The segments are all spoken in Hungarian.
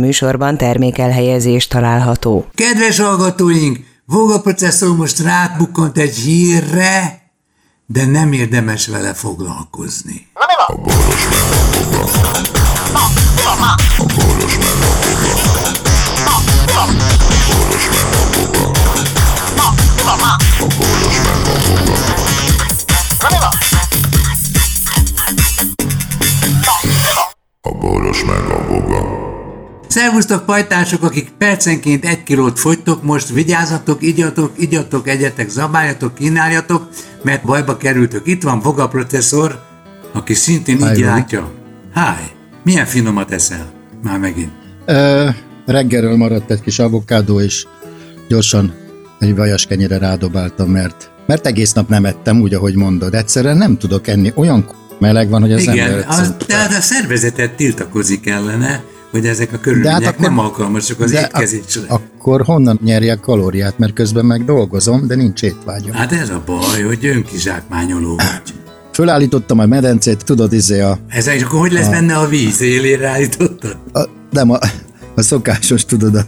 műsorban termékelhelyezés található. Kedves hallgatóink, Voga processzor most rátbukkant egy hírre, de nem érdemes vele foglalkozni. A boros? A boros Szervusztok pajtások, akik percenként egy kilót fogytok, most vigyázzatok, igyatok, igyatok, egyetek, zabáljatok, kínáljatok, mert bajba kerültök. Itt van Voga professzor, aki szintén Hi, így látja. Háj, milyen finomat eszel? Már megint. Ö, reggelről maradt egy kis avokádó, és gyorsan egy vajas kenyére rádobáltam, mert, mert egész nap nem ettem, úgy, ahogy mondod. Egyszerűen nem tudok enni, olyan meleg van, hogy az Igen, ember... Igen, tehát a szervezetet tiltakozik ellene, hogy ezek a körülmények hát akkor, nem alkalmasak az étkezésre. A, akkor honnan nyerjek kalóriát, mert közben meg dolgozom, de nincs étvágyom. Hát ez a baj, hogy önkizsákmányoló vagy. Fölállítottam a medencét, tudod, izé a... Ez és akkor hogy lesz a, benne a víz? Élére állítottad? A, nem, a, a szokásos, tudod, a,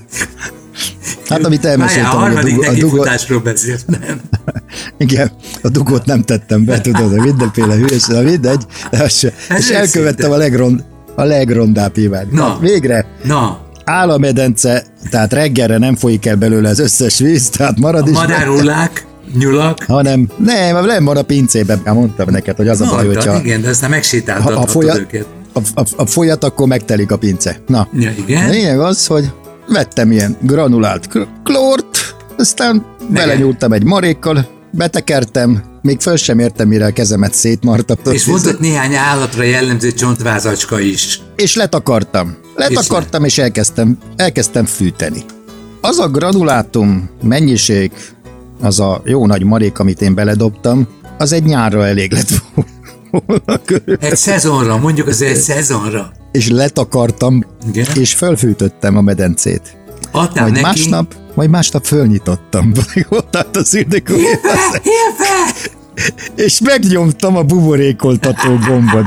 Hát amit elmeséltem, Várjál, a harmadik a dugot... beszélt, nem? Igen, a dugót nem tettem be, tudod, a mindenféle hülyeség, mindegy, és, és elkövettem a legrond, a legrondább hibát. Na. Végre. Na. Áll a medence, tehát reggelre nem folyik el belőle az összes víz, tehát marad a is. Madárullák, nyulak. Hanem, nem, nem van a pincében. Már mondtam neked, hogy az a baj, hogyha... Igen, de aztán megsétáltathatod a folya, őket. A, a, a folyat, akkor megtelik a pince. Na. Ja, igen. Lényeg az, hogy vettem ilyen granulált klórt, aztán belenyúltam egy marékkal, betekertem, még föl sem értem, mire a kezemet szétmartam. És volt ott néhány állatra jellemző csontvázacska is. És letakartam. Letakartam, és, és elkezdtem, elkezdtem fűteni. Az a granulátum mennyiség, az a jó nagy marék, amit én beledobtam, az egy nyárra elég lett volna. Egy szezonra, mondjuk az egy szezonra. És letakartam, Igen? és felfűtöttem a medencét. Adtál majd neki? másnap, majd másnap fölnyitottam. Ott állt az Ildikó. És megnyomtam a buborékoltató gombot.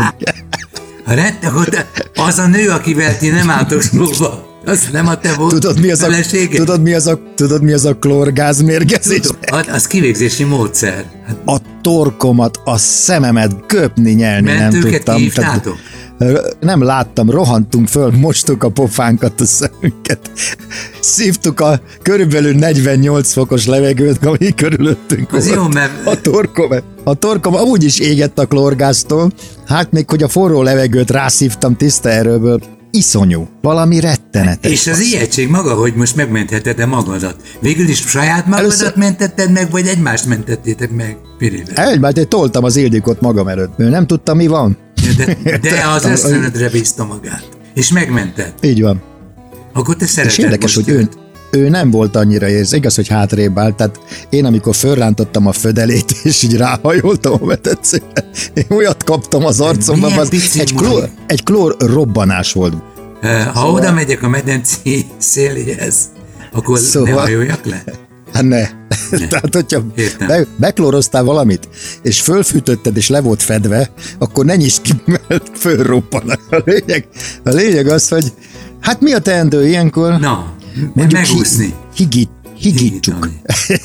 A rett, akkor az a nő, akivel ti nem álltok szóba. Az nem a te volt tudod, mi az a, tudod, mi az a, tudod, mi az a klórgázmérgezés? Az, az kivégzési módszer. A torkomat, a szememet köpni, nyelni Mentőket nem tudtam. Hívtátok? Nem láttam, rohantunk föl, mostuk a pofánkat, a szemünket, szívtuk a körülbelül 48 fokos levegőt, ami körülöttünk Az volt. jó, mert... A torkom, a torkom úgy is égett a klorgáztól, hát még hogy a forró levegőt rászívtam tiszta erőből, iszonyú, valami rettenetes. És az ijegység maga, hogy most megmentheted-e magadat? Végül is saját magadat Először... mentetted meg, vagy egymást mentettétek meg, Pirivel? Egymást, én toltam az Ildikot magam előtt, nem tudtam, mi van. De, de az ösztönödre bízta magát. És megmented. Így van. Akkor te szereted És érdekes, hogy ő, ő nem volt annyira érz, igaz, hogy hátrébb állt, tehát én amikor fölrántottam a födelét, és így ráhajoltam a medencére, én olyat kaptam az arcomban, az egy, klór, egy klór robbanás volt. Ha szóval... oda megyek a medencé széléhez, akkor szóval... ne hajoljak le? Ne. Tehát, hogyha be, beklóroztál valamit, és fölfűtötted, és le volt fedve, akkor ne nyisd ki, mert fölroppanak. A lényeg, a lényeg az, hogy hát mi a teendő ilyenkor? Na, mondjuk megúszni. Higít, higítsuk.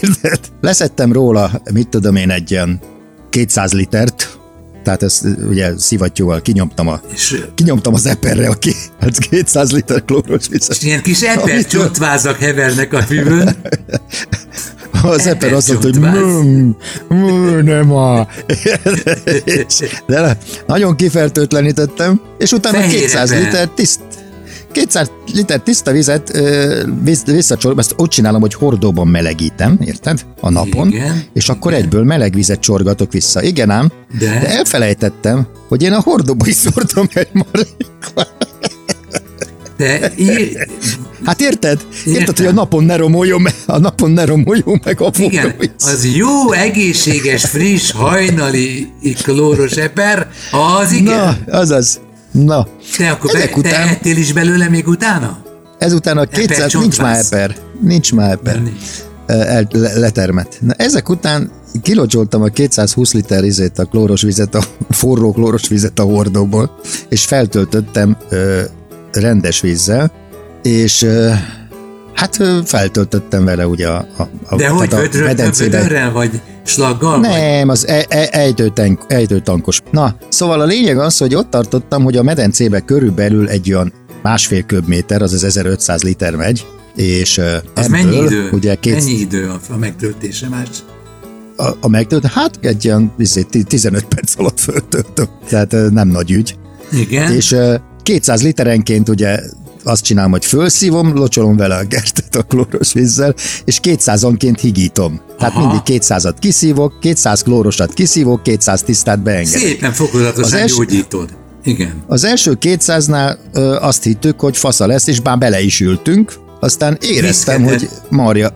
Leszettem róla, mit tudom én, egy ilyen 200 litert, tehát ezt ugye szivattyúval kinyomtam, a, és, kinyomtam az eperre, aki hát 200 liter klóros vizet. És ilyen kis eper csontvázak hevernek a fűből. Az eper azt mondta, hogy mmm, mmm, nem a... De nagyon kifertőtlenítettem, és utána 200 liter tiszt, 200 liter tiszta vizet visszacsorolom, ezt úgy csinálom, hogy hordóban melegítem, érted? A napon, igen, és akkor igen. egyből meleg vizet csorgatok vissza. Igen ám, de, de elfelejtettem, hogy én a hordóba is szórtam egy marékot. De Hát érted? Érted, Érted, hogy a napon ne romoljon meg, a napon ne romoljon meg a Igen, az jó, egészséges, friss, hajnali klóros eper, az igen. Na, azaz. Na, te akkor ezek be, után... te is belőle még utána? Ezután a 200, nincs már eper. Nincs már eper. El, le, letermet. Na, ezek után kilocsoltam a 220 liter izét, a klóros vizet, a forró klóros vizet a hordóból, és feltöltöttem ö, rendes vízzel, és hát feltöltöttem vele ugye a, a, a De hogy vödörrel vagy slaggal? Nem, vagy? az e, e, ejtőtank, ejtőtankos. Na, szóval a lényeg az, hogy ott tartottam, hogy a medencébe körülbelül egy olyan másfél köbméter, az az 1500 liter megy, és az ebből, mennyi idő? Ugye két... Mennyi idő a, a megtöltése más? A, a megtölt, hát egy ilyen 15 izé, perc alatt föltöltöm, tehát nem nagy ügy. Igen. És 200 literenként ugye azt csinálom, hogy fölszívom, locsolom vele a gertet a klóros vízzel, és 200-onként higítom. Tehát Aha. mindig 200-at kiszívok, 200 klórosat kiszívok, 200 tisztát beengedek. Szépen fokozatosan els... gyógyítod. Igen. Az első 200-nál ö, azt hittük, hogy fasza lesz, és bár bele is ültünk, aztán éreztem, Viszkete. hogy Marja,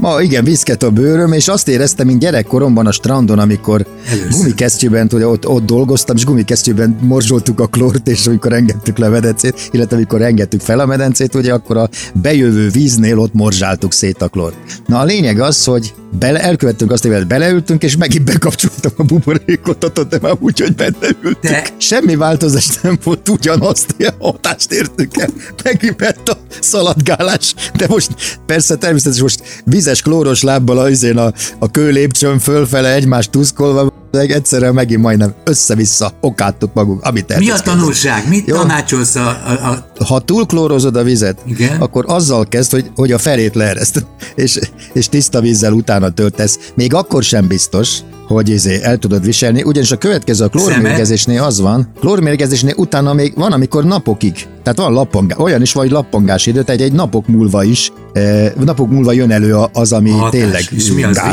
Ma igen, viszket a bőröm, és azt éreztem, mint gyerekkoromban a strandon, amikor Először. gumikesztyűben, ugye ott, ott dolgoztam, és gumikesztyűben morzsoltuk a klort, és amikor engedtük le a medencét, illetve amikor engedtük fel a medencét, ugye akkor a bejövő víznél ott morzsáltuk szét a klort. Na a lényeg az, hogy bele, elkövettünk azt, hogy beleültünk, és megint bekapcsoltam a buborékot, de már úgy, hogy benne ültünk. De... Semmi változás nem volt, ugyanazt a hatást értük el. Megint a szaladgálás, de most persze természetesen most vizes klóros lábbal a, a, a kő lépcsőn fölfele egymást tuszkolva, egyszerűen megint majdnem össze-vissza okáttuk magunk, amit Mi a tanulság? Mit Jó? tanácsolsz a, a, a... Ha túlklórozod a vizet, Igen? akkor azzal kezd, hogy, hogy a felét leereszt, és, és tiszta vízzel utána töltesz. Még akkor sem biztos, hogy izé el tudod viselni, ugyanis a következő a klórmérgezésnél az van, klórmérgezésnél utána még van, amikor napokig, tehát van lappangás, olyan is vagy lappangás idő, tehát egy napok múlva is, eh, napok múlva jön elő az, ami Hatás. tényleg És mi az gáz.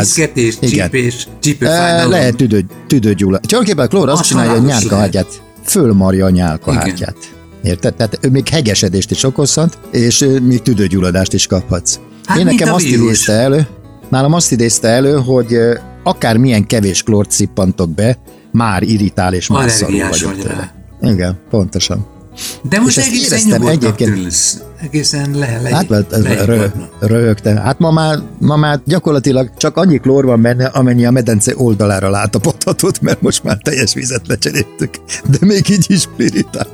Viszketés, csípés, eh, Lehet tüdő, tüdőgyulla. Tulajdonképpen a klór azt azt csinálja, hogy nyálkahártyát, fölmarja a nyálkahártyát. Érted? Tehát ő még hegesedést is okozhat, és még tüdőgyulladást is kaphatsz. Hát Én nekem azt idézte elő, nálam azt idézte elő, hogy akármilyen kevés klort szippantok be, már irritál és már szarul vagyok tőle. Igen, pontosan. De most és egészen egyébként tűlsz. Egészen le, le, hát, le, rö, röhögtem. Hát ma már, ma már gyakorlatilag csak annyi klór van benne, amennyi a medence oldalára látapodhatott, mert most már teljes vizet lecseréltük. De még így is irritál.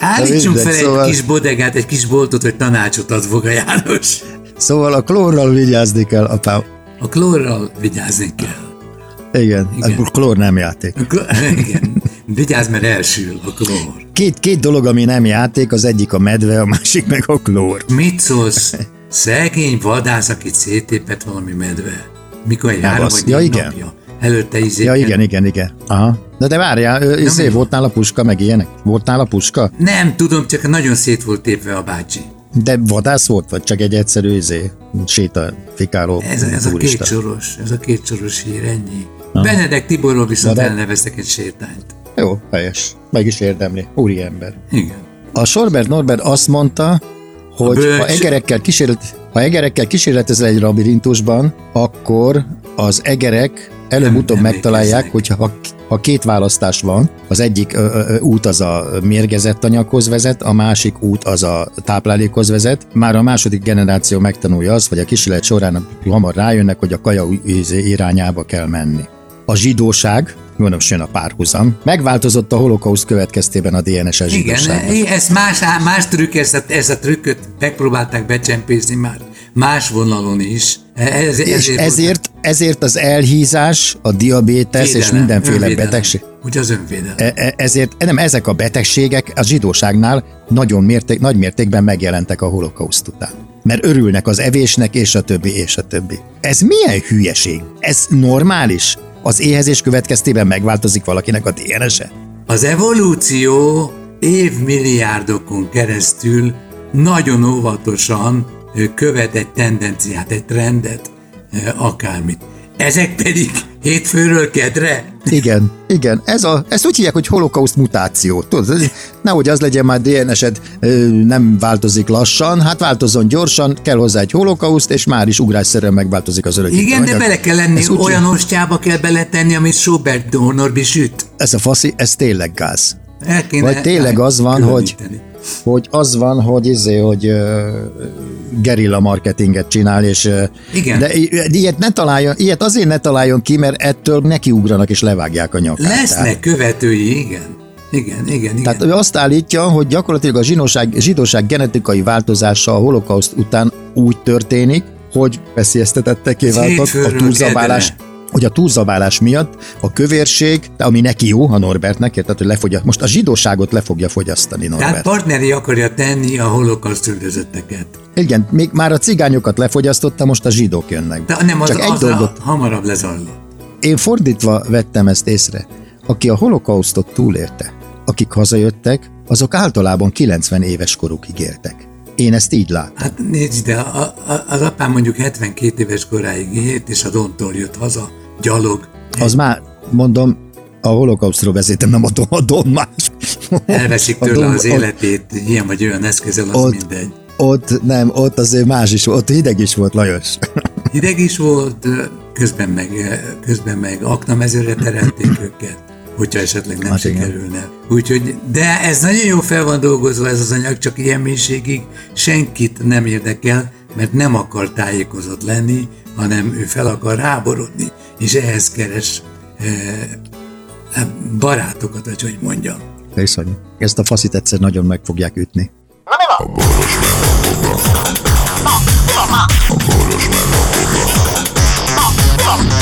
Állítsunk fel szóval... egy kis bodegát, egy kis boltot, hogy tanácsot ad Voga János. Szóval a klórral vigyázni kell, apám. A klórral vigyázni kell. Igen, igen. a klór nem játék. A klór, igen. Vigyázz, mert elsül a klór. Két, két dolog, ami nem játék, az egyik a medve, a másik meg a klór. Mit szólsz? Szegény vadász, akit széttépett valami medve. Mikor egy három vagy ja, igen. napja. Előtte izé. Ja, igen, igen, igen. Aha. De de várjál, ő, izé, volt nála puska, meg ilyenek? Volt nála puska? Nem, tudom, csak nagyon szét volt tépve a bácsi. De vadász volt, vagy csak egy egyszerű izé, sétafikáló Ez, ez a két soros, ez a két soros hír, ennyi. Aha. Benedek Tiborról viszont de... elneveztek egy sétányt. Jó, helyes. Meg is érdemli. Úri ember. Igen. A Sorbert Norbert azt mondta, hogy ha egerekkel, kísérlet, ha egerekkel kísérletezel egy labirintusban, akkor az egerek előbb-utóbb megtalálják, hogy ha, ha két választás van, az egyik ö, ö, út az a mérgezett anyaghoz vezet, a másik út az a táplálékhoz vezet, már a második generáció megtanulja azt, vagy a kísérlet során hamar rájönnek, hogy a kaja irányába kell menni. A zsidóság, mondom, jön a párhuzam. Megváltozott a holokauszt következtében a DNS-es zsidóság. Igen, ez más, más trükk, ezt a, ezt a trükköt megpróbálták becsempészni már más vonalon is. Ez, ezért, és ezért, ezért az elhízás, a diabétesz Védelem, és mindenféle önvédelem. betegség. Úgy az önvédelem. E, e, ezért nem ezek a betegségek a zsidóságnál nagyon mérték, nagy mértékben megjelentek a holokauszt után. Mert örülnek az evésnek, és a többi, és a többi. Ez milyen hülyeség? Ez normális? Az éhezés következtében megváltozik valakinek a DNS-e? Az evolúció évmilliárdokon keresztül nagyon óvatosan követ egy tendenciát, egy trendet, akármit. Ezek pedig hétfőről kedre? Igen, igen. Ez a, ezt úgy hívják, hogy holokauszt mutáció. Tudod, nehogy az legyen már DNS-ed nem változik lassan, hát változzon gyorsan, kell hozzá egy holokauszt, és már is ugrásszerűen megváltozik az öreg. Igen, de bele kell lenni, olyan ostjába kell beletenni, amit Schubert Norbi süt. Ez a faszi, ez tényleg gáz. Vagy tényleg az van, hogy hogy az van, hogy izé, hogy uh, gerilla marketinget csinál, és uh, Igen. de ilyet ne találjon, ilyet azért ne találjon ki, mert ettől nekiugranak és levágják a nyakát. Lesznek tehát. követői, igen. Igen, igen, igen. Tehát ő azt állítja, hogy gyakorlatilag a zsinóság, zsidóság genetikai változása a holokauszt után úgy történik, hogy veszélyeztetetteké váltak a túlzabálás, hogy a túlzabálás miatt a kövérség, ami neki jó, a Norbertnek, tehát hogy lefogja, most a zsidóságot le fogja fogyasztani Norbert. Tehát partneri akarja tenni a holokauszt üldözötteket. Igen, még már a cigányokat lefogyasztotta, most a zsidók jönnek. De nem, az, Csak egy az dolgot, hamarabb lezajlott. Én fordítva vettem ezt észre. Aki a holokausztot túlélte, akik hazajöttek, azok általában 90 éves korukig éltek. Én ezt így látom. Hát nézd, de a, a, az apám mondjuk 72 éves koráig élt, és a Dontól jött haza, gyalog. Az már, mondom, a holokausztról beszéltem, nem a, Don, a Don más. Elveszik tőle don, az életét, ott, ilyen vagy olyan eszközzel, az ott, mindegy. Ott nem, ott azért más is volt, ott hideg is volt, Lajos. Hideg is volt, közben meg, közben meg aknamezőre terelték őket hogyha esetleg nem hát sikerülne. Úgyhogy, de ez nagyon jó fel van dolgozva ez az anyag, csak ilyen mélységig senkit nem érdekel, mert nem akar tájékozott lenni, hanem ő fel akar háborodni, és ehhez keres e, barátokat, hogy hogy mondjam. Viszony. Ezt a faszit egyszer nagyon meg fogják ütni. A boros A boros A